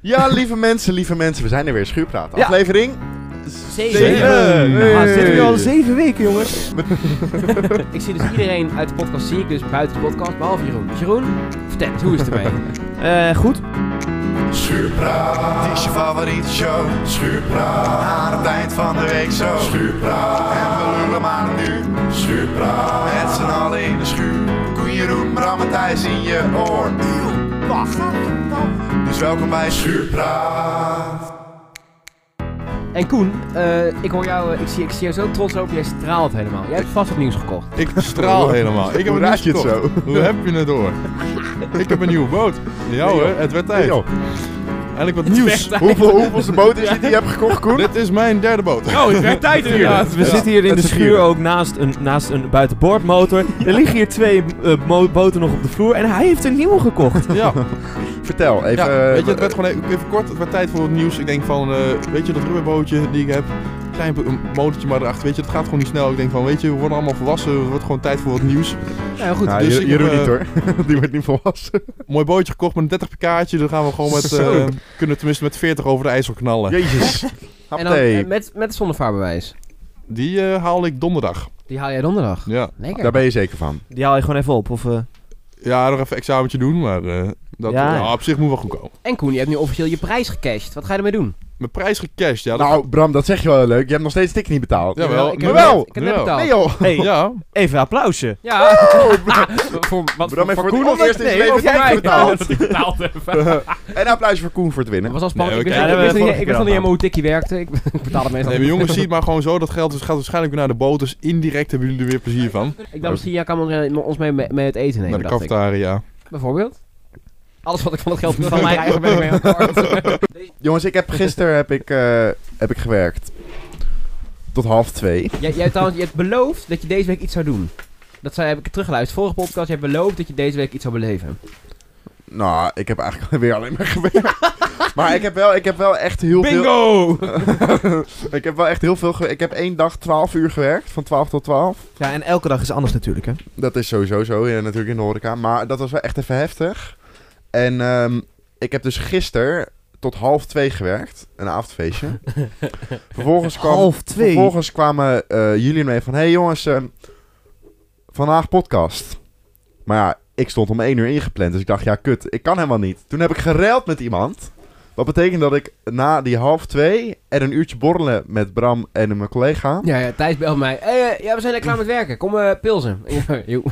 Ja, lieve mensen, lieve mensen, we zijn er weer. Schuurpraat. Ja. Aflevering Zeven. Zeven. Ja, Hey. zitten we al zeven weken, jongens. Ik zie dus iedereen uit de podcast, zie ik dus buiten de podcast, behalve Jeroen. Dus Jeroen, vertel eens, hoe is het ermee? Eh, goed. Schuurpraat, het is je favoriete show. Schuurpraat, aan het eind van de week zo. Schuurpraat, en we lullen maar nu. Schuurpraat, met z'n allen in de schuur. Koen, Jeroen, Bram en Thijs in je oor. Wacht, Dus welkom bij Schuurpraat. En Koen, eh, ik hoor jou, eh, ik zie, ik zie jou zo trots op, jij straalt helemaal. Jij hebt vast wat nieuws gekocht. Ik straal helemaal. Ik heb een nieuws gekocht. zo? Hoe heb je het door? ik heb een nieuwe boot. Ja Nee, hoor, het werd tijd. Eindelijk wat nieuws. Hoeveel, hoeveelste boot is het die je hebt gekocht, Koen? Dit is mijn derde boot. Oh, het werd tijd hier. Ja, we Ja. zitten hier in Het de schuur ook naast een, naast een buitenboordmotor. Er liggen hier twee eh, boten nog op de vloer en hij heeft een nieuwe gekocht. Ja, Vertel, even... ja eh, weet je, het werd gewoon even, even kort. Het werd tijd voor wat nieuws. Ik denk van, eh, weet je, dat rubberbootje die ik heb. Klein een motortje maar erachter. Weet je, het gaat gewoon niet snel. Ik denk van, weet je, we worden allemaal volwassen. Het wordt gewoon tijd voor wat nieuws. Ja, goed. nou, dus Je- ik Jeroen heb, niet eh, hoor. die wordt niet volwassen. Mooi bootje gekocht met een 30 pk'tje. Dan gaan we gewoon met, eh, kunnen tenminste met 40 over de IJssel knallen. Jezus. en dan eh, met, met zonder vaarbewijs. Die eh, haal ik donderdag. Die haal jij donderdag. Ja. Lekker. Daar ben je zeker van. Die haal je gewoon even op. Of, eh, Ja, nog even examentje doen, maar eh, dat, Ja. ja. op zich moet wel goed komen. En Koen, je hebt nu officieel je prijs gecashed. Wat ga je ermee doen? Mijn prijs gecashed, ja. Dat Nou, Bram, dat zeg je wel leuk. Je hebt nog steeds tik niet betaald. Jawel, ik heb net- Ik heb net betaald. Nee joh. Hey, ja, even applausje. Ja. voor, wat Bram heeft voor het Koen of in zijn nee, leven mij? betaald. En een applausje voor Koen voor het winnen. Dat was al spannend. Nee, ik wist, ik nog niet helemaal hoe dik je werkte. Ik betaal het meestal. nee, maar jongens, zie het maar gewoon zo. Dat geld is- gaat waarschijnlijk weer naar de boot, dus indirect hebben jullie er weer plezier van. Ik dacht misschien, jij kan ons, eh, ons mee met, het eten nemen, Naar de cafetaria. Bijvoorbeeld. Alles wat ik van het geld van mij eigen ben ik mee. Jongens, ik heb gisteren heb ik, eh, heb ik gewerkt. Tot half twee. Jij, jij, trouwens, je hebt beloofd dat je deze week iets zou doen. Dat zei, heb ik teruggeluisterd. Vorige podcast, je hebt beloofd dat je deze week iets zou beleven. Nou, ik heb eigenlijk weer alleen maar gewerkt. maar ik heb wel, ik heb wel echt heel Bingo! veel... ik heb wel echt heel veel gewerkt. Ik heb één dag 12 uur gewerkt. Van 12 tot 12. Ja, en elke dag is anders natuurlijk, hè. Dat is sowieso zo, ja, natuurlijk in de horeca. Maar dat was wel echt even heftig. En ehm, ik heb dus gisteren tot half twee gewerkt. Een avondfeestje. vervolgens, kwam, Half twee? vervolgens kwamen eh, jullie mee van... hey jongens, ehm, vandaag podcast. Maar ja, ik stond om één uur ingepland. Dus ik dacht, ja kut, ik kan helemaal niet. Toen heb ik gereld met iemand. Wat betekent dat ik na die half twee en een uurtje borrelen met Bram en mijn collega... Ja, ja Thijs belt mij. Hey, eh, ja, we zijn net klaar met werken. Kom eh pilsen. Jo.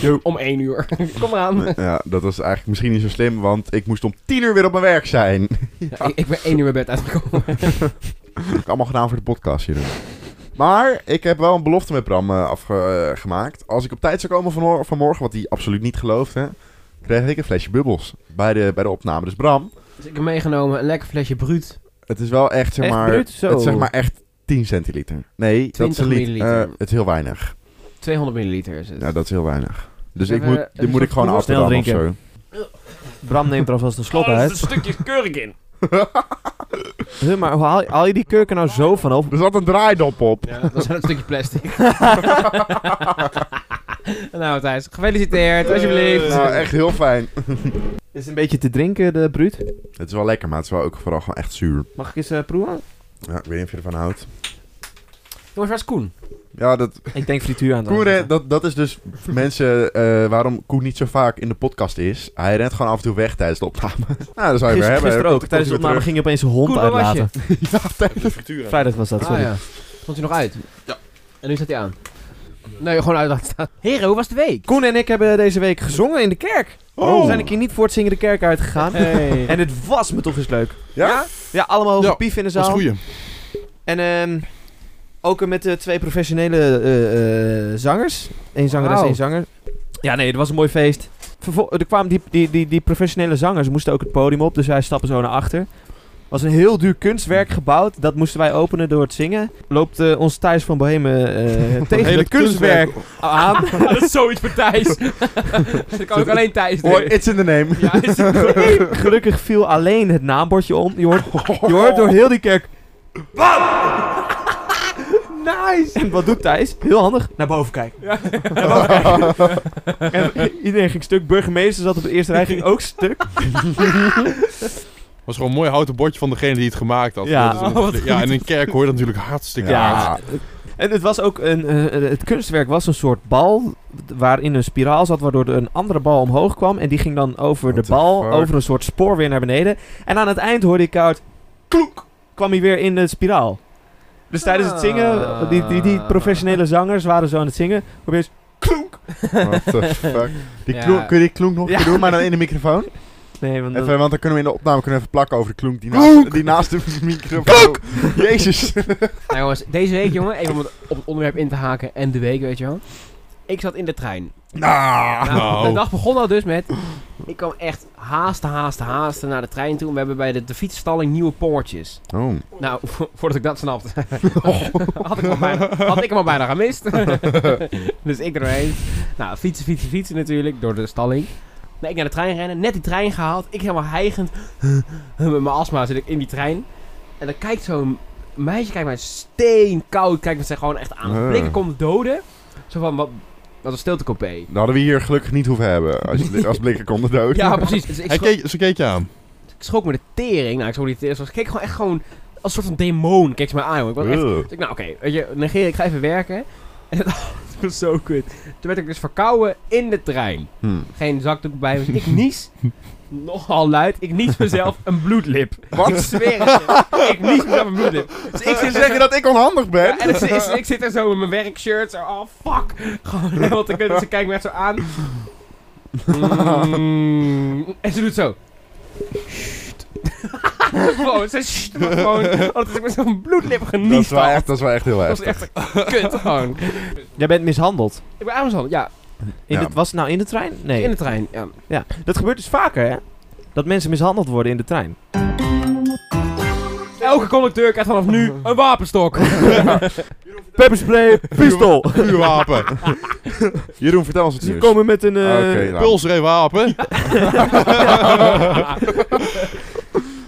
Jo. Om één uur. Kom eraan. Ja, dat was eigenlijk misschien niet zo slim, want ik moest om tien uur weer op mijn werk zijn. Ja, ik, ik ben één uur mijn bed uitgekomen. heb ik allemaal gedaan voor de podcast hier. Maar ik heb wel een belofte met Bram eh, afgemaakt. Als ik op tijd zou komen vanmor- vanmorgen, wat hij absoluut niet geloofde, kreeg ik een flesje bubbels bij de, bij de opname. Dus Bram, Dus ik heb meegenomen een lekker flesje bruut. het is wel echt, zeg Echt maar, bruut? Zo. het is zeg maar echt 10 centiliter. Nee, dat is 20 een liter. milliliter. Eh, het is heel weinig. 200 milliliter is het. Ja, dat is heel weinig. Dus Even- ik moet, even dit moet ik gewoon snel afdrammen of drinken. zo. Bram neemt er alvast een slok uit. stukje keurig in. Huh, maar hoe haal, haal je die kurken nou zo van op? Er zat een draaidop op. Ja, dat was een stukje plastic. nou Thijs, gefeliciteerd, alsjeblieft. Nou, echt heel fijn. Is het een beetje te drinken, de bruut? Het is wel lekker, maar het is wel ook vooral gewoon echt zuur. Mag ik eens eh, proeven? Ja, ik weet niet of je ervan houdt. Jongens, waar is Koen? Ja, dat, Ik denk frituur aan. Koen, rent- dat, dat is dus mensen eh, waarom Koen niet zo vaak in de podcast is. Hij rent gewoon af en toe weg tijdens de opname. nou, dat zou je weer Gisteren, hebben. gisteren ook. Tijdens de opname ging je opeens een hond Koen, uitlaten. ja, tijdens Frituur. Vrijdag was dat, Ah sorry. ja. Stond hij nog uit? Ja. En nu staat hij aan? Nee, gewoon uit laten staan. Heren, hoe was de week? Koen en ik hebben deze week gezongen in de kerk. Oh. We zijn een keer niet voor het zingen de kerk uitgegaan. Hey. En het was me toch eens leuk. Ja? Ja, allemaal hoge Ja, pief in de Dat is zaal. goeie. En ehm, ook met de twee professionele eh, eh, zangers. Eén zangeres, Wauw. één zanger. Ja, nee, het was een mooi feest. Vervol- er kwamen die, die, die, die professionele zangers moesten ook het podium op, dus wij stappen zo naar achter. Was een heel duur kunstwerk gebouwd. Dat moesten wij openen door het zingen. Loopt eh, ons Thijs van Bohemen eh, tegen hele het kunstwerk aan. dat is zoiets voor Thijs. dat kan ook alleen Thijs doen. It's in the name. Ja, is Gelukkig viel alleen het naambordje om. Je hoort, je hoort door heel die kerk... Nice! En wat doet Thijs? Heel handig. Naar boven kijken. Naar boven kijken. en iedereen ging stuk. Burgemeester zat op de eerste rij, ging ook stuk. Was gewoon een mooi houten bordje van degene die het gemaakt had. Ja. Dat is een- Oh, ja, in een kerk hoor je dat natuurlijk hartstikke Ja. hard. En het was ook een, eh, het kunstwerk was een soort bal waarin een spiraal zat, waardoor er een andere bal omhoog kwam. En die ging dan over What de bal, fuck? over een soort spoor weer naar beneden. En aan het eind hoorde ik koud, kloek, kwam hij weer in de spiraal. Dus tijdens het zingen, die, die, die professionele zangers waren zo aan het zingen. Opeens, klonk. What the fuck. Die Ja. kun je die klonk nog Ja. doen, maar dan in de microfoon? Nee, want Even, want dan kunnen we in de opname kunnen even plakken over de klonk die naast, die naast de microfoon. Jezus. Nou jongens, deze week jongen, even om het, op het onderwerp in te haken en de week, weet je wel. Ik zat in de trein. Nou. Nou, nou. De dag begon al dus met... Ik kwam echt haasten, haasten, haasten naar de trein toe. En we hebben bij de, de fietsstalling nieuwe poortjes. Oh. Nou, voordat ik dat snapte, had, ik hem al bijna, had ik hem al bijna gemist. dus ik erheen. Nou, fietsen, fietsen, fietsen natuurlijk, door de stalling. Nee, ik naar de trein rennen, net die trein gehaald. Ik helemaal hijgend, met mijn astma zit ik in die trein. En dan kijkt zo'n meisje, kijkt mij steenkoud, kijkt me ze gewoon echt aan. Blikken komt doden. Zo van, wat, wat een stiltecoupé. Dat hadden we hier gelukkig niet hoeven hebben. Als, je, als blikken konden dood. Ja, precies. Dus Hij keek, ze keek je aan. ik schrok me de tering. Nou, ik schrok de tering. Ik keek gewoon echt gewoon als een soort van demon. Keek ze me aan. Ik was echt. Dus ik, nou oké, weet je, negeer, ik ga even werken. En het was zo kut. Toen werd ik dus verkouden in de trein. Hm. Geen zakdoek bij me. Ik nies, nogal luid, ik nies mezelf een bloedlip. Wat? Ik zweer het. Ik nies mezelf een bloedlip. Dus ik zit zeggen dat ik onhandig ben? ja, en ik, zit- ik zit er zo met mijn werkshirt, zo, oh fuck. Gewoon helemaal te kut. Ze kijkt me echt zo aan. Mm. en ze doet zo. Gewoon, ze gewoon, omdat ik met zo'n bloedlip dat, geniest is wel echt, dat is wel echt heel Dat was heftig. echt kut gewoon. Jij bent mishandeld. Ik ben Amazon, ja. In Ja. de, was het nou in de trein? Nee. In de trein, ja. Ja, dat gebeurt dus vaker, hè? Dat mensen mishandeld worden in de trein. Elke conducteur krijgt vanaf nu een wapenstok. Pepperspray, pistool. Vuurwapen. Jeroen, vertel ons het Ze nieuws. komen met een... eh, Oké, nou. Pulsreewapen.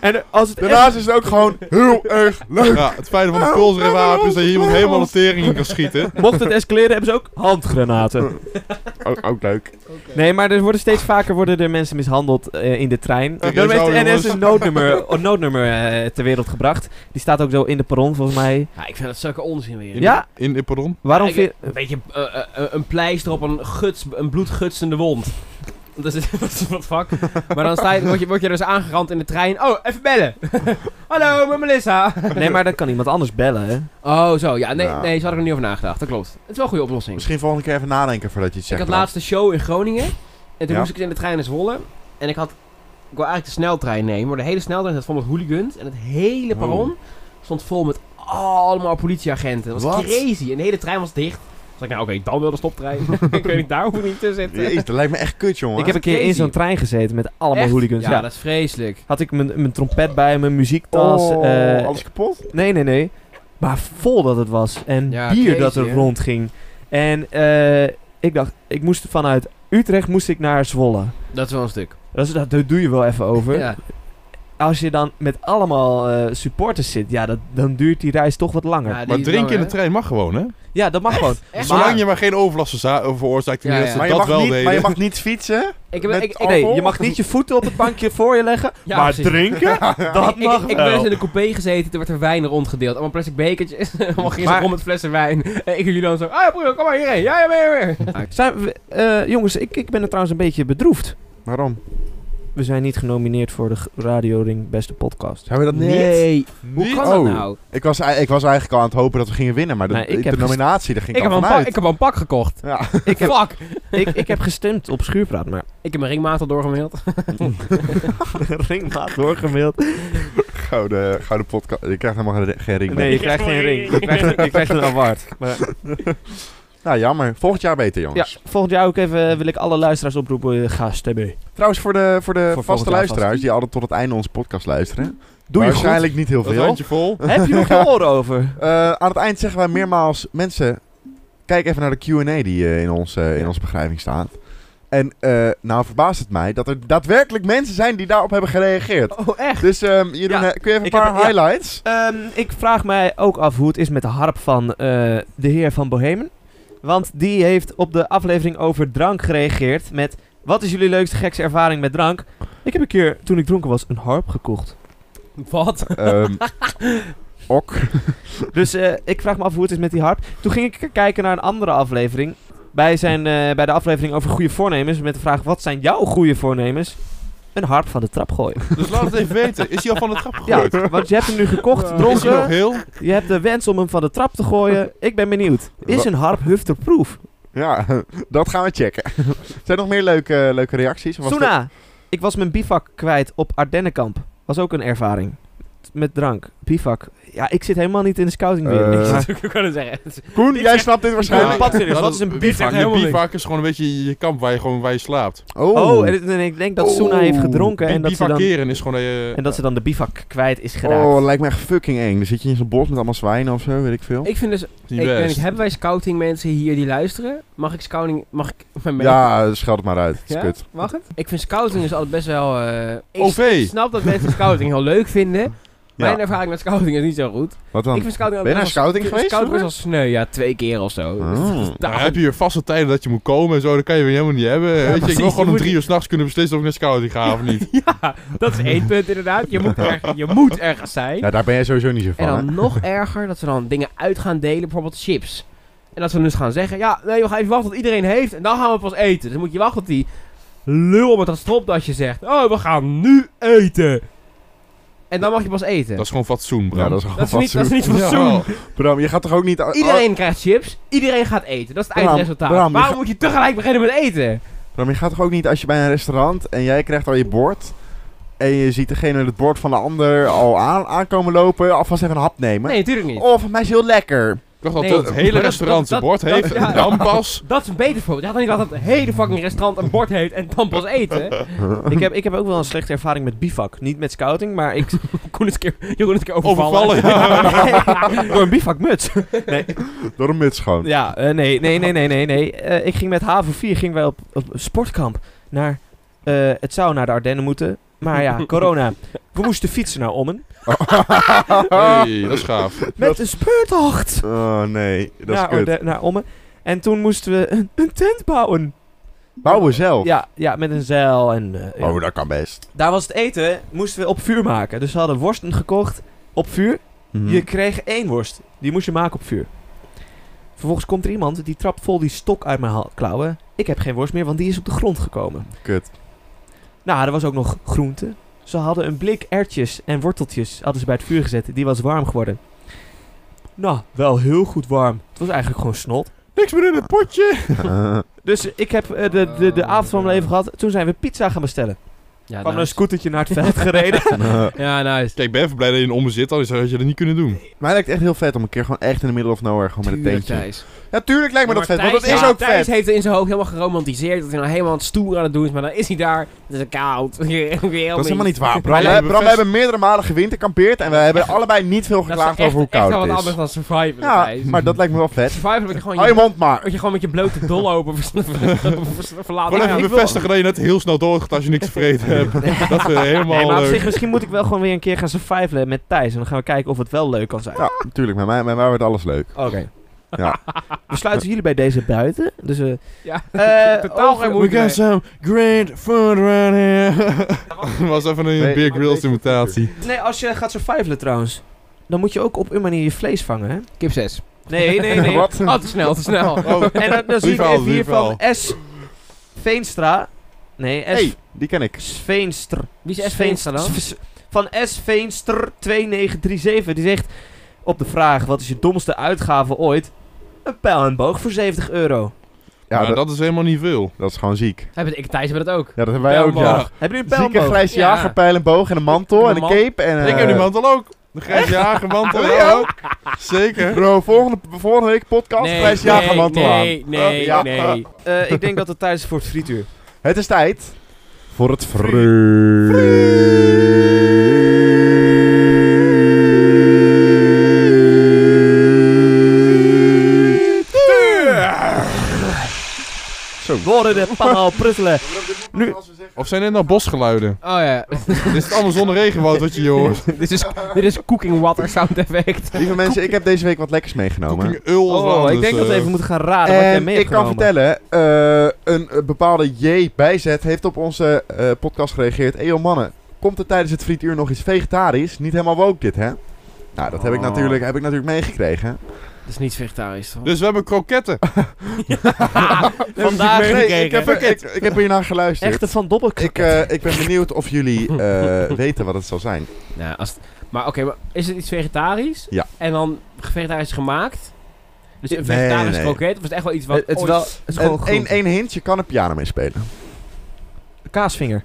En als het Daarnaast is het ook gewoon heel erg leuk. Ja, het fijne van de pulsreewapen is dat je iemand helemaal de tering in kan schieten. mocht het escaleren, hebben ze ook handgranaten. Ook, ook leuk. Nee, maar er worden steeds vaker worden er mensen mishandeld eh, in de trein. Daarom zo, heeft de NS een noodnummer, een noodnummer eh, ter wereld gebracht. Die staat ook zo in de perron, volgens mij. Ja, ik vind dat zulke onzin weer. Ja? In, in pardon? Waarom Ik- vind... Een beetje eh, een pleister op een, guts, een bloedgutsende wond. Dat is wat fuck. Maar dan sta je, word, je, word je dus aangerand in de trein. Oh, even bellen. Hallo, met Melissa. Nee, maar dan kan iemand anders bellen, hè? Oh, zo. Ja, nee, Ja. nee, zo had ik er niet over nagedacht. Dat klopt. Het is wel een goede oplossing. Misschien volgende keer even nadenken voordat je het Ik zegt. had laatst een show in Groningen. En toen Ja. moest ik in de trein naar Zwolle. En ik had... Ik wil eigenlijk de sneltrein nemen. Maar de hele sneltrein zat vol met hooligans. En het hele Oh. perron stond vol met allemaal politieagenten. Dat was Wat? crazy. En de hele trein was dicht. Ik nou, oké, dan wil de stoptrein. ik weet niet, daar hoef ik niet te zitten. Jezus, dat lijkt me echt kut, jongen. Ik heb een keer in zo'n trein gezeten met allemaal Echt? hooligans. Ja, Ja, dat is vreselijk. Had ik mijn, mijn trompet bij, mijn muziektas. Oh, eh, alles kapot? Nee, nee, nee. Maar vol dat het was. En Ja, bier crazy, dat er hè? rondging. En eh, ik dacht, ik moest vanuit Utrecht moest ik naar Zwolle. Dat is wel een stuk. Dat, is, dat daar doe je wel even over. Ja. Als je dan met allemaal eh, supporters zit, ja, dat, dan duurt die reis toch wat langer. Ja, Ja, Maar drinken in de trein mag gewoon, hè? dat mag gewoon. Echt? Zolang Maar- je maar geen overlast verza- veroorzaakt. Ja, Ja, ja. dat Maar je, dat mag wel niet, deden. maar je mag niet fietsen. Ik, heb- ik? Nee, je mag niet je voeten op het bankje voor je leggen. Ja, maar precies. drinken, dat ik, mag ik, ik ben eens in een coupé gezeten, er werd er wijn rondgedeeld. Allemaal plastic bekertjes. Allemaal ging Maar- rond met flessen wijn. En ik en jullie dan zo, ah ja broer, kom maar hierheen. Ja, ja, weer, weer. Zijn we- eh, jongens, ik, ik ben er trouwens een beetje bedroefd. Waarom? We zijn niet genomineerd voor de Radio Ring Beste Podcast. Zijn we dat niet? Nee, hoe Niet? kan dat Oh. nou? Ik was, ik was eigenlijk al aan het hopen dat we gingen winnen, maar de, Nee, ik de nominatie, daar ging Ik ik, al ik heb al een pak gekocht. Ja. Ik heb, Fuck. ik, ik heb gestemd op Schuurpraat, maar Ik heb mijn ringmaat al doorgemaild. ringmaat doorgemaild. Gouden, gouden podcast. Je krijgt helemaal geen, ring Nee, je krijgt geen ring. Je krijgt, je krijgt een award. Maar, Nou, jammer. Volgend jaar beter, ja, jongens. volgend jaar ook even wil ik alle luisteraars oproepen. eh, Ga stemmen. Trouwens, voor de, voor de Voor vaste luisteraars vast. die altijd tot het einde onze podcast luisteren. Doe je goed, waarschijnlijk niet heel Dat veel. handje vol. Heb je nog je oren over? Eh, aan het eind zeggen wij meermaals, mensen, kijk even naar de Q&A die eh, in, ons, eh, in Ja. onze beschrijving staat. En eh, nou verbaast het mij dat er daadwerkelijk mensen zijn die daarop hebben gereageerd. Oh, echt? Dus ehm Jeroen, Ja, eh, kun je even een paar heb- ja. highlights? Ehm, ik vraag mij ook af hoe het is met de harp van eh, de heer van Bohemen. Want die heeft op de aflevering over drank gereageerd met... Wat is jullie leukste gekste ervaring met drank? Ik heb een keer, toen ik dronken was, een harp gekocht. Wat? Ehm ok. Dus eh, ik vraag me af hoe het is met die harp. Toen ging ik kijken naar een andere aflevering. Bij, zijn, eh, bij de aflevering over goede voornemens. Met de vraag: wat zijn jouw goede voornemens? Een harp van de trap gooien. Dus laat het even weten. Is hij al van de trap Ja, gegooid? want je hebt hem nu gekocht, Is hij nog dronken. heel? Je hebt de wens om hem van de trap te gooien. Ik ben benieuwd. Is een harp hufterproof? Ja, dat gaan we checken. Zijn er nog meer leuke, leuke reacties? Was ik was mijn bivak kwijt op Ardennenkamp. Was ook een ervaring. Met drank. Bivak. Ja, ik zit helemaal niet in de scouting Eh, weer. Ik zou kunnen zeggen. Koen, jij snapt dit waarschijnlijk. Dat wat is een bivak? Je Helemaal bivak is gewoon een beetje je kamp waar je gewoon waar je slaapt. Oh, en, en ik denk dat Soena heeft gedronken en dat, ze dan, Bivakeren is gewoon... eh, en dat ze dan de bivak kwijt is geraakt. Oh, lijkt me echt fucking eng. Dan zit je in zo'n bos met allemaal zwijnen of zo, weet ik veel. Ik vind dus... Ik niet, hebben wij scouting mensen hier die luisteren? Mag ik scouting... Mag ik mijn Ja, scheld het maar uit. Ja? kut. Mag het? Ik vind scouting is altijd best wel... eh, ik OV. snap dat mensen scouting heel leuk vinden. Ja. Mijn ervaring met scouting is niet zo goed. Wat dan? Ik vind scouting ook Ben je naar scouting geweest Scouting best vroeger? wel sneu, ja, twee keer of zo. Oh. Dus Dan heb je weer vaste tijden dat je moet komen en zo. Dat kan je weer helemaal niet hebben. Weet je, ik wil gewoon om drie uur s'nachts kunnen beslissen of ik naar scouting ga of niet. Ja, dat is één punt inderdaad. Je moet, er, je moet ergens zijn. Ja, daar ben jij sowieso niet zo en van, hè? dan nog erger dat ze dan dingen uit gaan delen, bijvoorbeeld chips. En dat ze dan dus gaan zeggen, ja, nee, we gaan even wachten tot iedereen heeft en dan gaan we pas eten. Dus dan moet je wachten tot die lul met dat stropdasje zegt, oh, we gaan nu eten. En dan mag je pas eten. Dat is gewoon fatsoen, bro. Ja, dat is gewoon Dat is niet, dat is fatsoen. niet fatsoen. Bram, je gaat toch ook niet... Iedereen krijgt chips, iedereen gaat eten. Dat is het Bram, eindresultaat. Bram, je Waarom moet je tegelijk beginnen met eten? Bram, je gaat toch ook niet als je bij een restaurant en jij krijgt al je bord... En je ziet degene het bord van de ander al aan, aankomen lopen, alvast even een hap nemen. Nee, natuurlijk niet. Oh, van mij is heel lekker. Ik dacht dat Nee, het hele restaurant dat- een bord dat- heeft ja. en dan pas... Dat is een beter voorbeeld. Je gaat dan niet dat het hele fucking restaurant een bord heeft en dan pas eten. ik, heb, ik heb ook wel een slechte ervaring met bivak. Niet met scouting, maar ik... Koen is een keer, Jeroen is een keer overvallen. Overvallen, ja. door een bivakmuts. nee, Door een muts gewoon. ja, eh, nee, nee, nee, nee, nee. nee. Eh, ik ging met HAVO 4 gingen wij op, op sportkamp naar... eh, het zou naar de Ardennen moeten. Maar ja, corona. We moesten fietsen naar Ommen. Hey, dat is gaaf. Met een speurtocht. Oh nee, dat is naar, kut. Orde- naar Ommen. En toen moesten we een, een tent bouwen. Bouwen zelf. Ja, ja, met een zeil en... eh, ja. Oh, dat kan best. Daar was het eten, moesten we op vuur maken. Dus we hadden worsten gekocht op vuur. Mhm. Je kreeg één worst. Die moest je maken op vuur. Vervolgens komt er iemand die trapt vol die stok uit mijn klauwen. Ik heb geen worst meer, want die is op de grond gekomen. Kut. Nou, er was ook nog groente. Ze hadden een blik ertjes en worteltjes hadden ze bij het vuur gezet. Die was warm geworden. Nou, wel heel goed warm. Het was eigenlijk gewoon snot. Niks meer in het potje. Dus ik heb eh, de, de, de avond van mijn leven gehad. Toen zijn we pizza gaan bestellen. Ja, kwam er een nice. scootertje naar het veld gereden. Ja, nice. Kijk, ik ben even blij dat je in Ommen zit, anders had je dat niet kunnen doen. Mij lijkt het echt heel vet om een keer gewoon echt in de middle of nowhere gewoon met een Tuurlijk, tentje. Thijs. Ja, tuurlijk lijkt me dat vet, maar want dat Thijs- is ja, ook Thijs vet. heeft in zijn hoofd helemaal geromantiseerd dat hij nou helemaal aan het stoer aan het doen is, maar dan is hij daar. Het is koud. Dat is helemaal niet waar. Bram, Wij we, hebben Bram, we best- hebben meerdere malen gewinterkampeerd en we hebben allebei niet veel geklaagd over hoe koud Dat is het echt wel wat is. anders dan Survivor, Ja, Thijs. maar dat lijkt me wel vet. Survivor dat je gewoon Hou je mond maar. dat je gewoon met je blote dol open vers- verlaten. Gewoon Ja, even bevestigen dat je net heel snel doorgaat als je niks tevreden hebt. Dat we helemaal Nee, maar op zich, misschien moet ik wel gewoon weer een keer gaan survivalen met Thijs. En dan gaan we kijken of het wel leuk kan zijn. Ja, natuurlijk. Met mij, met mij wordt alles leuk. Oké. Ja. We sluiten jullie bij deze buiten. Dus eh Ja, eh, totaal geen We moeite. got mee. some great food around here. Dat was even een Nee, Beer Grylls deze- imitatie. Nee, als je gaat survivalen trouwens. Dan moet je ook op een manier je vlees vangen, hè? Kip 6. Nee, nee, nee. Wat? Oh, te snel, te snel. Oh, En dan, dan zie ik even hier van. S. Veenstra. Nee, S. hey, die ken ik. Veenstra. Wie is S. Veenstra dan? Van S. Veenster 2937. Die zegt op de vraag: wat is je domste uitgave ooit? Een pijl en boog voor 70 euro. Ja, Ja, dat, dat is helemaal niet veel. dat is gewoon ziek. Hebben ik Thijs hebben dat ook. Ja, dat hebben wij ook, ja. Hebben jullie een pijl Zieke grijs Ja. jager, pijl en boog en een mantel en een cape en... Ik heb eh, die mantel ook. De grijs jagermantel. Heb je ja, ook? Zeker. Bro, volgende, volgende week podcast grijs jagermantel aan. nee, nee, Oh, ja. nee. Eh, ik denk dat het tijd is voor het frituur. Het is tijd voor het Zo. Worden de pannen al pruttelen. Nu, Of zijn dit nou bosgeluiden? Oh ja. Dit is allemaal zonder regenwoud wat je hier hoort. dit, is, dit is cooking water sound effect. Lieve mensen, ik heb deze week wat lekkers meegenomen. Cooking ul of oh, ik denk dat we eh. even moeten gaan raden wat jij mee ik hebt kan genomen. vertellen, eh, een, eh, bepaalde J bijzet heeft op onze eh, podcast gereageerd. Eyo mannen, komt er tijdens het frietuur nog iets vegetarisch? Niet helemaal woke dit, hè? Nou, dat heb ik Oh. natuurlijk, heb ik natuurlijk meegekregen. Dat is niet vegetarisch, toch? Dus we hebben kroketten. Vandaag Nee, ik, heb, ik, ik heb hier naar geluisterd. Echte Van Dobbel. Ik, eh, ik ben benieuwd of jullie eh, weten wat het zal zijn. Nou, als maar oké, maar is het iets vegetarisch? Ja. En dan vegetarisch gemaakt? Dus een vegetarisch nee, nee. kroket? Of is het echt wel iets wat het, het is ooit- wel... Het is gewoon hint, je kan er piano mee spelen. kaasvinger.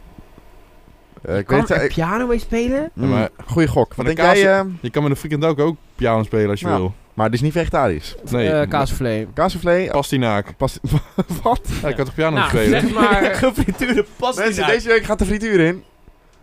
Eh, ik kan weet er ik, piano mee spelen? mm, maar- goeie gok. Wat Maar denk de kaas- jij? Je kan met een frikandel ook piano spelen als je wil. Maar die is niet vegetarisch. Nee. Eh kaasvlees. Kaassoufflé? Pastinaak. Pas, wat? Ja, ik kan toch piano Nou, spelen? zeg maar... Gefrituurde Mensen, deze week gaat de frituur in.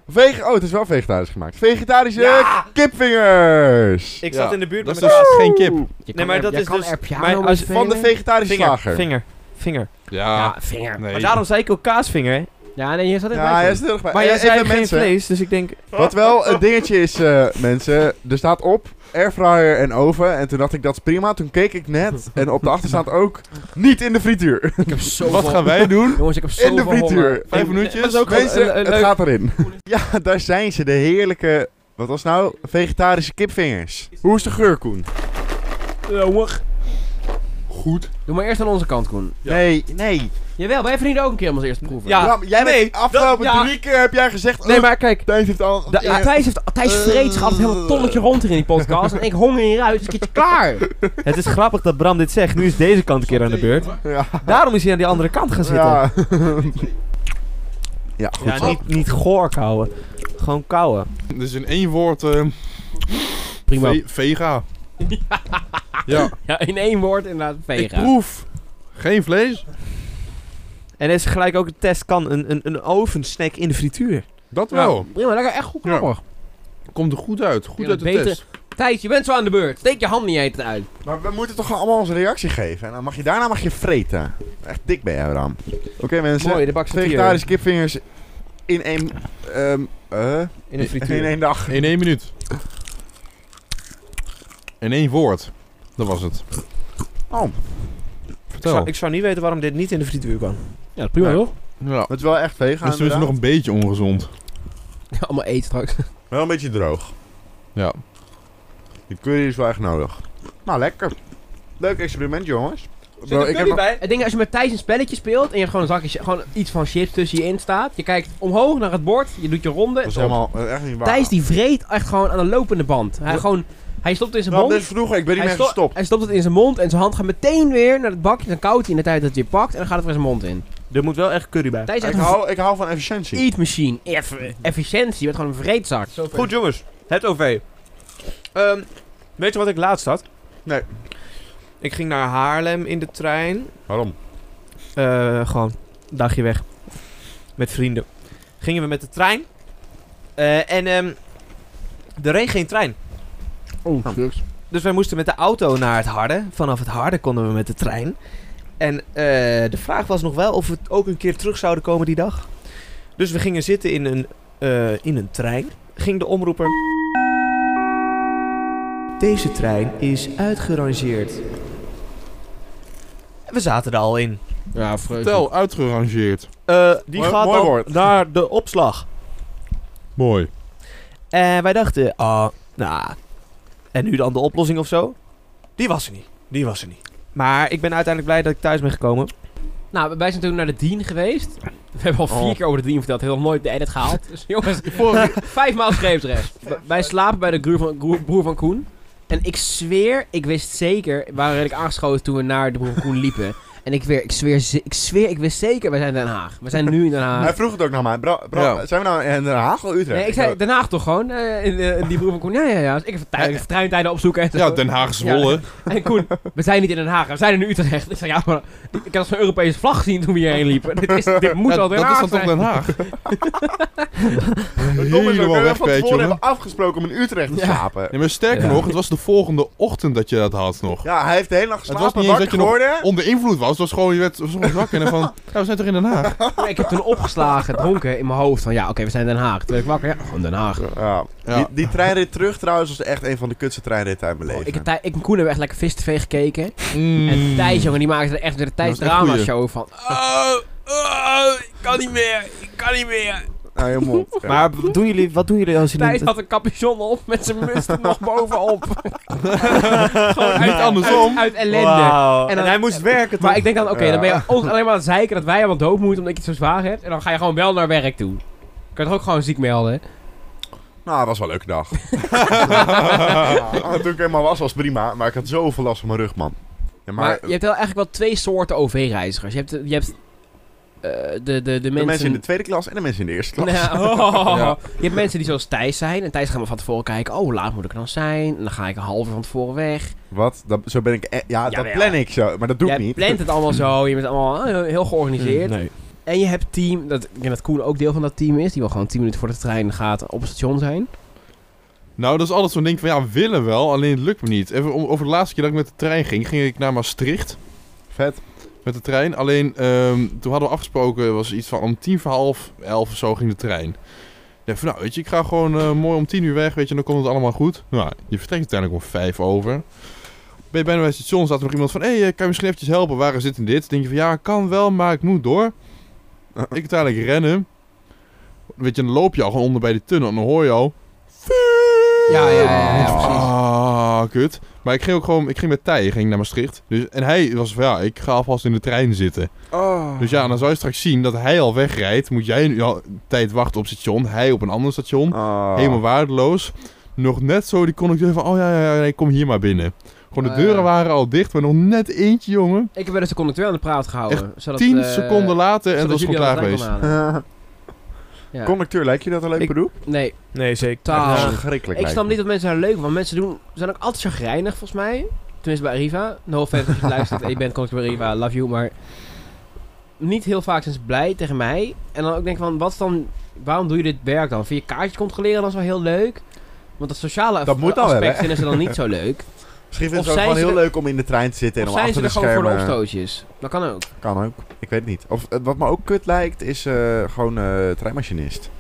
Vege oh, het is wel vegetarisch gemaakt. Vegetarische Ja! kipvingers. Ik Ja, zat in de buurt Dat met is dus geen kip. Nee, maar dat is dus- maar als-. Van de vegetarische Vinger, slager. vinger, vinger. Ja. Ja, vinger. Nee. Maar daarom zei ik ook kaasvinger, hè? Ja, nee, je zat er Ja, hij is er heel erg bij. Maar Eh, jij zei geen mensen. vlees, dus ik denk... Wat wel een dingetje is, eh, mensen. Er staat op airfryer en oven. En toen dacht ik, dat is prima. Toen keek ik net. En op de achter staat ook niet in de frituur. Ik heb zo Wat gaan wij doen? Jongens, ik heb zo In de frituur. Vijf minuutjes? ook Mensen, een- een het leuk- gaat erin. Ja, daar zijn ze. De heerlijke, wat was nou? Vegetarische kipvingers. Hoe is de geur, Koen? Goed. Doe maar eerst aan onze kant, Koen. Ja. Nee, nee. Jawel, wij verdienen ook een keer om als eerste proeven. Ja. Ja, maar jij nee, bent afgelopen dat- ja. drie keer heb jij gezegd... Nee, oh, maar kijk. Thijs heeft al... Da- ja, Thijs, heeft, Thijs vreet zich altijd helemaal een tonnetje rond hier in die podcast. En ik honger hieruit, dus een keertje klaar. Het is grappig dat Bram dit zegt. Nu is deze kant een keer aan de beurt. ja. Daarom is hij aan die andere kant gaan zitten. Ja. ja, goed Ja, niet, niet goor kauwen. Gewoon kauwen. Dus in één woord... eh, Prima. ve- vega. ja. Ja, in één woord inderdaad Ik vega. proef geen vlees. En is gelijk ook de test kan een, een, een ovensnack in de frituur. Dat Ja, wel. prima, lekker echt goed Ja. grappig. Komt er goed uit. Goed Ja, uit de beter- test. Thijs, je bent zo aan de beurt. Steek je hand niet eten uit. Maar we moeten toch allemaal onze reactie geven. En dan mag je, daarna mag je vreten. Echt dik ben jij, Bram. Oké mensen. Mooi, de bak Vegetarische kipvingers in één... ehm eh, in een in frituur. één dag. In één minuut. In één woord. Dat was het. Oh, Ik Vertel. zou, ik zou niet weten waarom dit niet in de frituur kan. Ja, prima Ja. het is wel echt vegan Dus toen is het nog een beetje ongezond. Allemaal eten straks. Wel een beetje droog. Ja. Die curry is wel echt nodig. Nou, lekker. Leuk experiment, jongens. Bro, ik heb nog- ding is, als je met Thijs een spelletje speelt en je hebt gewoon een zakje, gewoon iets van chips tussen je in staat. Je kijkt omhoog naar het bord, je doet je ronde. Dat is helemaal is echt niet waar. Thijs die vreet echt gewoon aan de lopende band. Hij, Ja. gewoon, hij stopt in zijn Nou, mond. dit is vroeger, ik ben niet hij, meer sto- gestopt. hij stopt het in zijn mond en zijn hand gaat meteen weer naar het bakje. Dan koudt hij in de tijd dat hij het pakt en dan gaat het weer zijn mond in. Er moet wel echt curry bij. Thijs is Ik een hou, ik hou van efficiëntie. eat machine. Eff- efficiëntie, je bent gewoon een vreedzak. Goed jongens, het OV. Ehm, weet je wat ik laatst had? Nee. Ik ging naar Haarlem in de trein. Waarom? Eh, gewoon een dagje weg. Met vrienden. Gingen we met de trein. Eh, en ehm er reed geen trein. Oh, Dus wij moesten met de auto naar het Harde. Vanaf het Harde konden we met de trein. En eh, de vraag was nog wel of we ook een keer terug zouden komen die dag. Dus we gingen zitten in een, eh, in een trein. Ging de omroeper. Deze trein is uitgerangeerd. We zaten er al in. Ja, vreugde. Vertel, uitgerangeerd. Eh, die Mooi- gaat mooi dan woord. naar de opslag. Mooi. En wij dachten, ah, nou, en nu dan de oplossing of zo? Die was er niet. Die was er niet. Maar ik ben uiteindelijk blij dat ik thuis ben gekomen. Nou, wij zijn toen naar de Dien geweest. We hebben al vier Oh. keer over de Dien verteld. Heel nog nooit de edit gehaald. Dus jongens, vijfmaal scheepsrecht. W- Wij slapen bij de broer van, broer- broer van Koen. En ik zweer, ik wist zeker, we waren redelijk aangeschoten toen we naar de broer van Koen liepen. En ik, weer, ik, zweer, ik zweer, ik wist zeker, wij zijn in Den Haag. We zijn nu in Den Haag. Hij vroeg het ook naar mij. Bro, bro, Ja. zijn we nou in Den Haag of Utrecht? Nee, ik zei Den Haag toch gewoon. eh, in, eh, in die broer van Koen. Ja, ja, ja. Dus ik even tij- treintijden opzoeken. En zo. Ja, Den Haag Zwolle. En Koen, we zijn niet in Den Haag, we zijn in Utrecht. Ik zei, ja, maar ik had zo'n Europese vlag gezien toen we hierheen liepen. dit, is, dit moet Ja, wel Den dat Haag is dan toch. Den Haag? Is we Helemaal weg kwijt, tevoren jongen. hebben afgesproken om in Utrecht te Ja. slapen. Ja, maar sterker Ja. nog, het was de volgende ochtend dat je dat had nog. Ja, hij heeft de hele nacht Het was geslapen, niet dat je nog geworden. onder invloed was. Het was gewoon, je werd gewoon wakker en dan van, ja, we zijn toch in Den Haag? Maar ik heb toen opgeslagen, dronken in mijn hoofd van ja, oké, we zijn in Den Haag. Toen werd ik wakker, ja, gewoon Den Haag. Ja. Ja. Die, die treinrit terug trouwens was echt een van de kutste treinritten uit mijn leven. Ik, en Thij- ik en Koen hebben echt lekker Vis TV gekeken. Mm. En Thijs, jongen, die maakte er echt weer de Thijs drama show van. Oh, oh, ik kan niet meer. Ik kan niet meer. Nou, je mond. Ja. Maar wat doen jullie, wat doen jullie als je Thijs had een capuchon op met zijn muts er nog bovenop. Gewoon uit, andersom. Uit, uit ellende. Wauw. En En, dan- hij moest werken Maar toch? ik denk dan, oké, Ja. dan ben je ons alleen maar aan het zeiken dat wij allemaal dood moeten omdat je het zo zwaar hebt. En dan ga je gewoon wel naar werk toe. Kan je toch ook gewoon ziek melden? Nou, dat was wel een leuke dag. Toen ik helemaal was, was prima. Maar ik had zoveel last van mijn rug, man. Ja, maar, Maar, je hebt wel eigenlijk wel twee soorten OV-reizigers. Je hebt, je hebt eh, de, de, de, de mensen... mensen in de tweede klas en de mensen in de eerste klas. Nou, oh. Ja. Je hebt mensen die zoals Thijs zijn. En Thijs gaat maar van tevoren kijken. Oh, laat moet ik er dan zijn? En dan ga ik een uur van tevoren weg. Wat? Dat, zo ben ik... e- ja, dat plan ik zo. Maar dat doe ik niet. plant het allemaal zo. Je bent allemaal eh, heel georganiseerd. Nee. En je hebt team. Dat, ik denk dat Koen ook deel van dat team is. Die wil gewoon 10 minuten voor de trein gaat op het station zijn. Nou, dat is altijd zo'n ding van, ja, we willen wel, alleen het lukt me niet. Even over de laatste keer dat ik met de trein ging, ging ik naar Maastricht Vet. Met de trein. Alleen, ehm, toen hadden we afgesproken, was iets van om tien voor half elf of zo ging de trein. Ik dacht van, nou, weet je, ik ga gewoon eh, mooi om tien uur weg, weet je, dan komt het allemaal goed. Nou, je vertrekt uiteindelijk om vijf over. Ben je bijna bij het station, staat er nog iemand van, hé, hey, eh, kan je misschien eventjes helpen, waar is dit en dit? Dan denk je van, ja, kan wel, maar ik moet door. Ik uiteindelijk rennen. Weet je, dan loop je al gewoon onder bij die tunnel en dan hoor je al... Ja, ja, ja, ja, precies. Kut. Maar ik ging ook gewoon, ik ging met Tij, ging naar Maastricht. Dus, en hij was van, ja, ik ga alvast in de trein zitten. Oh. Dus ja, dan zou je straks zien dat hij al wegrijdt. Moet jij nu al tijd wachten op het station. Hij op een ander station. Oh. Helemaal waardeloos. Nog net zo die conducteur van, oh ja, ja, ja, nee, kom hier maar binnen. Gewoon de Ah, deuren ja. waren al dicht, maar nog net eentje, jongen. Ik heb wel eens de conducteur aan de praat gehouden. zodat, Tien eh, seconden later en het was gewoon klaar geweest. Ja. Conducteur, lijkt je dat een leuk Ik- beroep? Nee, Nee, zeker. Taal. Ik snap niet dat mensen daar leuk van. Want mensen doen, zijn ook altijd chagrijnig, volgens mij. Tenminste bij Arriva. No offense als je luistert en je bent conducteur bij Arriva, love you. Maar niet heel vaak zijn ze blij tegen mij. En dan ook denk ik van, wat is dan... Waarom doe je dit werk dan? Vind je kaartjes controleren dan is wel heel leuk? Want het sociale Dat moet aspect vinden ze dan niet zo leuk. Misschien Of vinden ze het gewoon heel er- leuk om in de trein te zitten en om zijn ze achter er de gewoon voor de schermen... opstootjes? Dat kan ook. Kan ook. Ik weet het niet. Of eh, wat me ook kut lijkt, is eh, gewoon eh treinmachinist.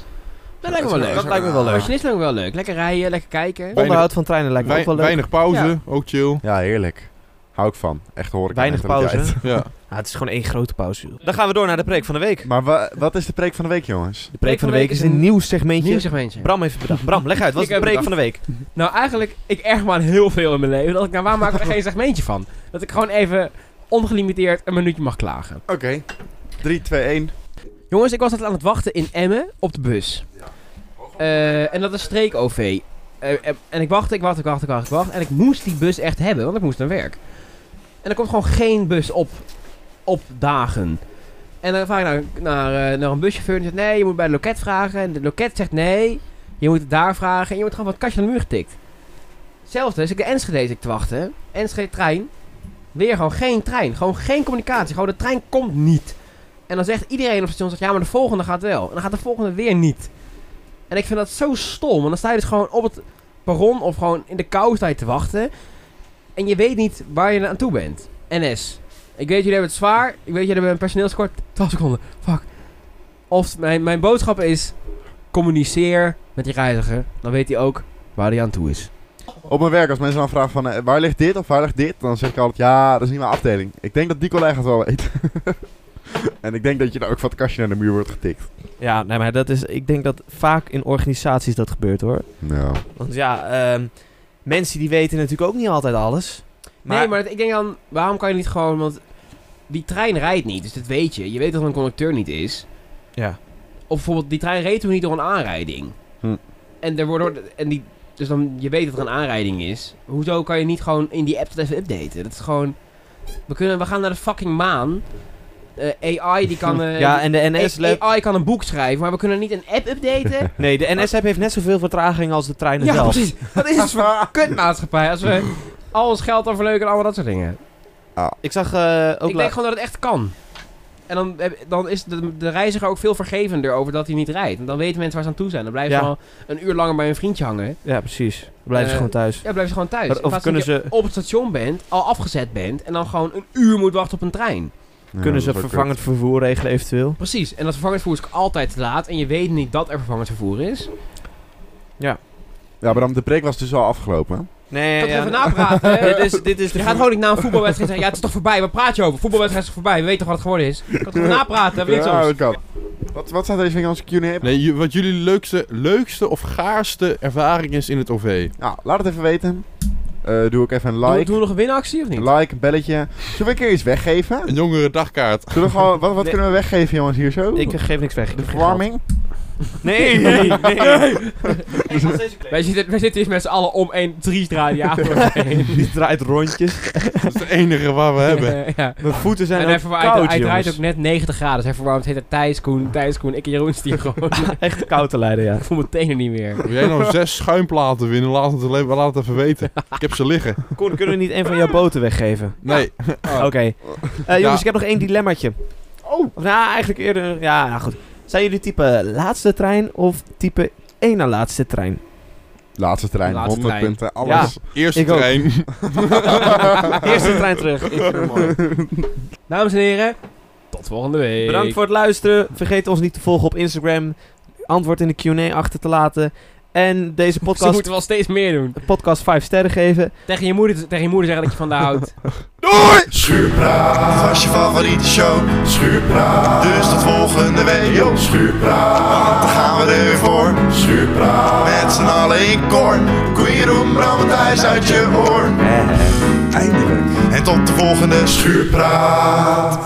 Dat lijkt me wel leuk. Dat lijkt me wel leuk. Machinist lijkt me wel leuk. Lekker rijden, lekker kijken. Onderhoud van treinen lijkt me ook wel leuk. weinig pauze, Ja. ook chill. Ja, heerlijk. Hou ik van. Echt hoor ik Weinig pauze. Ja. Ja, het is gewoon één grote pauze. joh. Dan gaan we door naar de preek van de week. Maar wa- wat is de preek van de week, jongens? De preek van de week is een nieuw segmentje. Nieuw segmentje. Bram heeft bedacht. Bram, leg uit. Wat is de preek van de week? Nou, eigenlijk, ik erg me aan heel veel in mijn leven. Dat ik, nou, waar maak ik er geen segmentje van? Dat ik gewoon even ongelimiteerd een minuutje mag klagen. Oké. 3, 2, 1. Jongens, ik was altijd aan het wachten in Emmen op de bus. Eh, en dat is streek-OV. Eh, eh, en ik wachtte, ik wachtte, ik wachtte, ik wachtte, ik wachtte. En ik moest die bus echt hebben, want ik moest naar werk. En er komt gewoon geen bus op, op dagen. En dan vraag ik naar, naar, eh, naar een buschauffeur en zegt... Nee, je moet bij het loket vragen. En de loket zegt nee. Je moet het daar vragen. En je wordt gewoon van het kastje aan de muur getikt. Hetzelfde is ik de Enschede zit te wachten. Enschede trein. Weer gewoon geen trein. Gewoon geen communicatie. Gewoon de trein komt niet. En dan zegt iedereen op het station... Zegt, ja, maar de volgende gaat wel. En dan gaat de volgende weer niet. En ik vind dat zo stom. Want dan sta je dus gewoon op het perron... Of gewoon in de kou sta te wachten. En je weet niet waar je aan toe bent. NS. Ik weet, jullie hebben het zwaar. Ik weet, jullie hebben een personeelskort. 12 seconden. Fuck. Of mijn, mijn boodschap is... Communiceer met die reiziger. Dan weet hij ook waar hij aan toe is. Op mijn werk, als mensen dan vragen van eh, waar ligt dit of waar ligt dit, dan zeg ik altijd ja, dat is niet mijn afdeling. Ik denk dat die collega het wel weet. en ik denk dat je dan ook van het kastje naar de muur wordt getikt. Ja, nee, maar dat is, ik denk dat vaak in organisaties dat gebeurt hoor. Nou. Want ja, ehm, mensen die weten natuurlijk ook niet altijd alles. nee, maar ik denk dan... Waarom kan je niet gewoon... Want die trein rijdt niet. Dus dat weet je. Je weet dat een conducteur niet is. Ja. Of bijvoorbeeld, die trein reed toen niet door een aanrijding. Hm. En, er wordt, en die, dus dan, je weet dat er een aanrijding is. Hoezo kan je niet gewoon in die app dat even updaten? Dat is gewoon... We, kunnen, we gaan naar de fucking maan. Eh, AI die kan... eh, Ja, en de NS... AI kan een boek schrijven, maar we kunnen niet een app updaten. Nee, de NS-app heeft net zoveel vertraging als de treinen ja, zelf. precies. Wat is voor kutmaatschappij als we al ons geld overleuken en allemaal dat soort dingen? Ik zag eh, ook... ik denk gewoon dat het echt kan. En dan, dan is de, de reiziger ook veel vergevender over dat hij niet rijdt. En dan weten mensen waar ze aan toe zijn. Dan blijven Ja. ze al een uur langer bij een vriendje hangen. Ja, precies. Dan blijven ze gewoon thuis. Ja, blijven ze gewoon thuis. Maar In of kunnen dat je ze- op het station bent, al afgezet bent... en dan gewoon een uur moet wachten op een trein. Kunnen ze vervangend vervoer regelen eventueel? Precies. En dat vervangend vervoer is altijd te laat. En je weet niet dat er vervangend vervoer is. Ja, maar dan, de preek was dus al afgelopen. Nee, ja, even napraten. hè? dit is, dit is de Je gaat gewoon niet na een voetbalwedstrijd zeggen, ja, het is toch voorbij, waar praat je over? Voetbalwedstrijd is toch voorbij, we weten toch wat het geworden is? Ik kan toch napraten, Ja, dat kan. Wat, wat staat deze in onze Q&A? Nee, ju- wat jullie leukste, leukste of gaarste ervaring is in het OV? Nou, laat het even weten. Eh, doe ik even een like. doen we nog een winactie of niet? Een like, een belletje. Zullen we een keer iets weggeven? Een jongere dagkaart. Zullen we gewoon, wat wat Nee. kunnen we weggeven, jongens, hier zo? Ik geef niks weg. De verwarming? Nee, nee, nee. Wij zitten, wij zitten hier met z'n allen om radiator heen. Die draait rondjes. Dat is het enige waar we hebben. ja. Mijn voeten zijn En ook hij, koud, hij draait ook net 90 graden. Dus hij verwarmt het heet Thijs Koen, Thijs Koen. Ik en Jeroen stier gewoon. Echt koud te leiden, ja. ik voel mijn tenen niet meer. Wil jij nou zes schuimplaten winnen? Laat het, alleen- laat het even weten. Ik heb ze liggen. Koen, kunnen we niet een van jouw boten weggeven? Nee. Oké. Eh, jongens, Ja. ik heb nog één dilemmaatje. Oh. Of nou, eigenlijk eerder... Ja, nou goed. Zijn jullie type laatste trein of type één na laatste trein? Laatste trein, Laatste 100 trein. punten, alles. Eerste Ik ook. trein. Eerste trein terug. Ik vind het mooi. Dames en heren, tot volgende week. Bedankt voor het luisteren. Vergeet ons niet te volgen op Instagram. Antwoord in de Q&A achter te laten. En deze Ze podcast, moeten wel steeds meer doen. podcast 5 sterren geven. Tegen je moeder, tegen je moeder zeggen dat je van haar houdt. Doei! Schuurpraat, was je favoriete show. Schuurpraat, dus tot volgende week. Yo, Schuurpraat, want dan gaan we er weer voor. Schuurpraat, met z'n allen in koor. Koeien roem, Bram en Thijs uit je oor. Eindelijk. En tot de volgende Schuurpraat.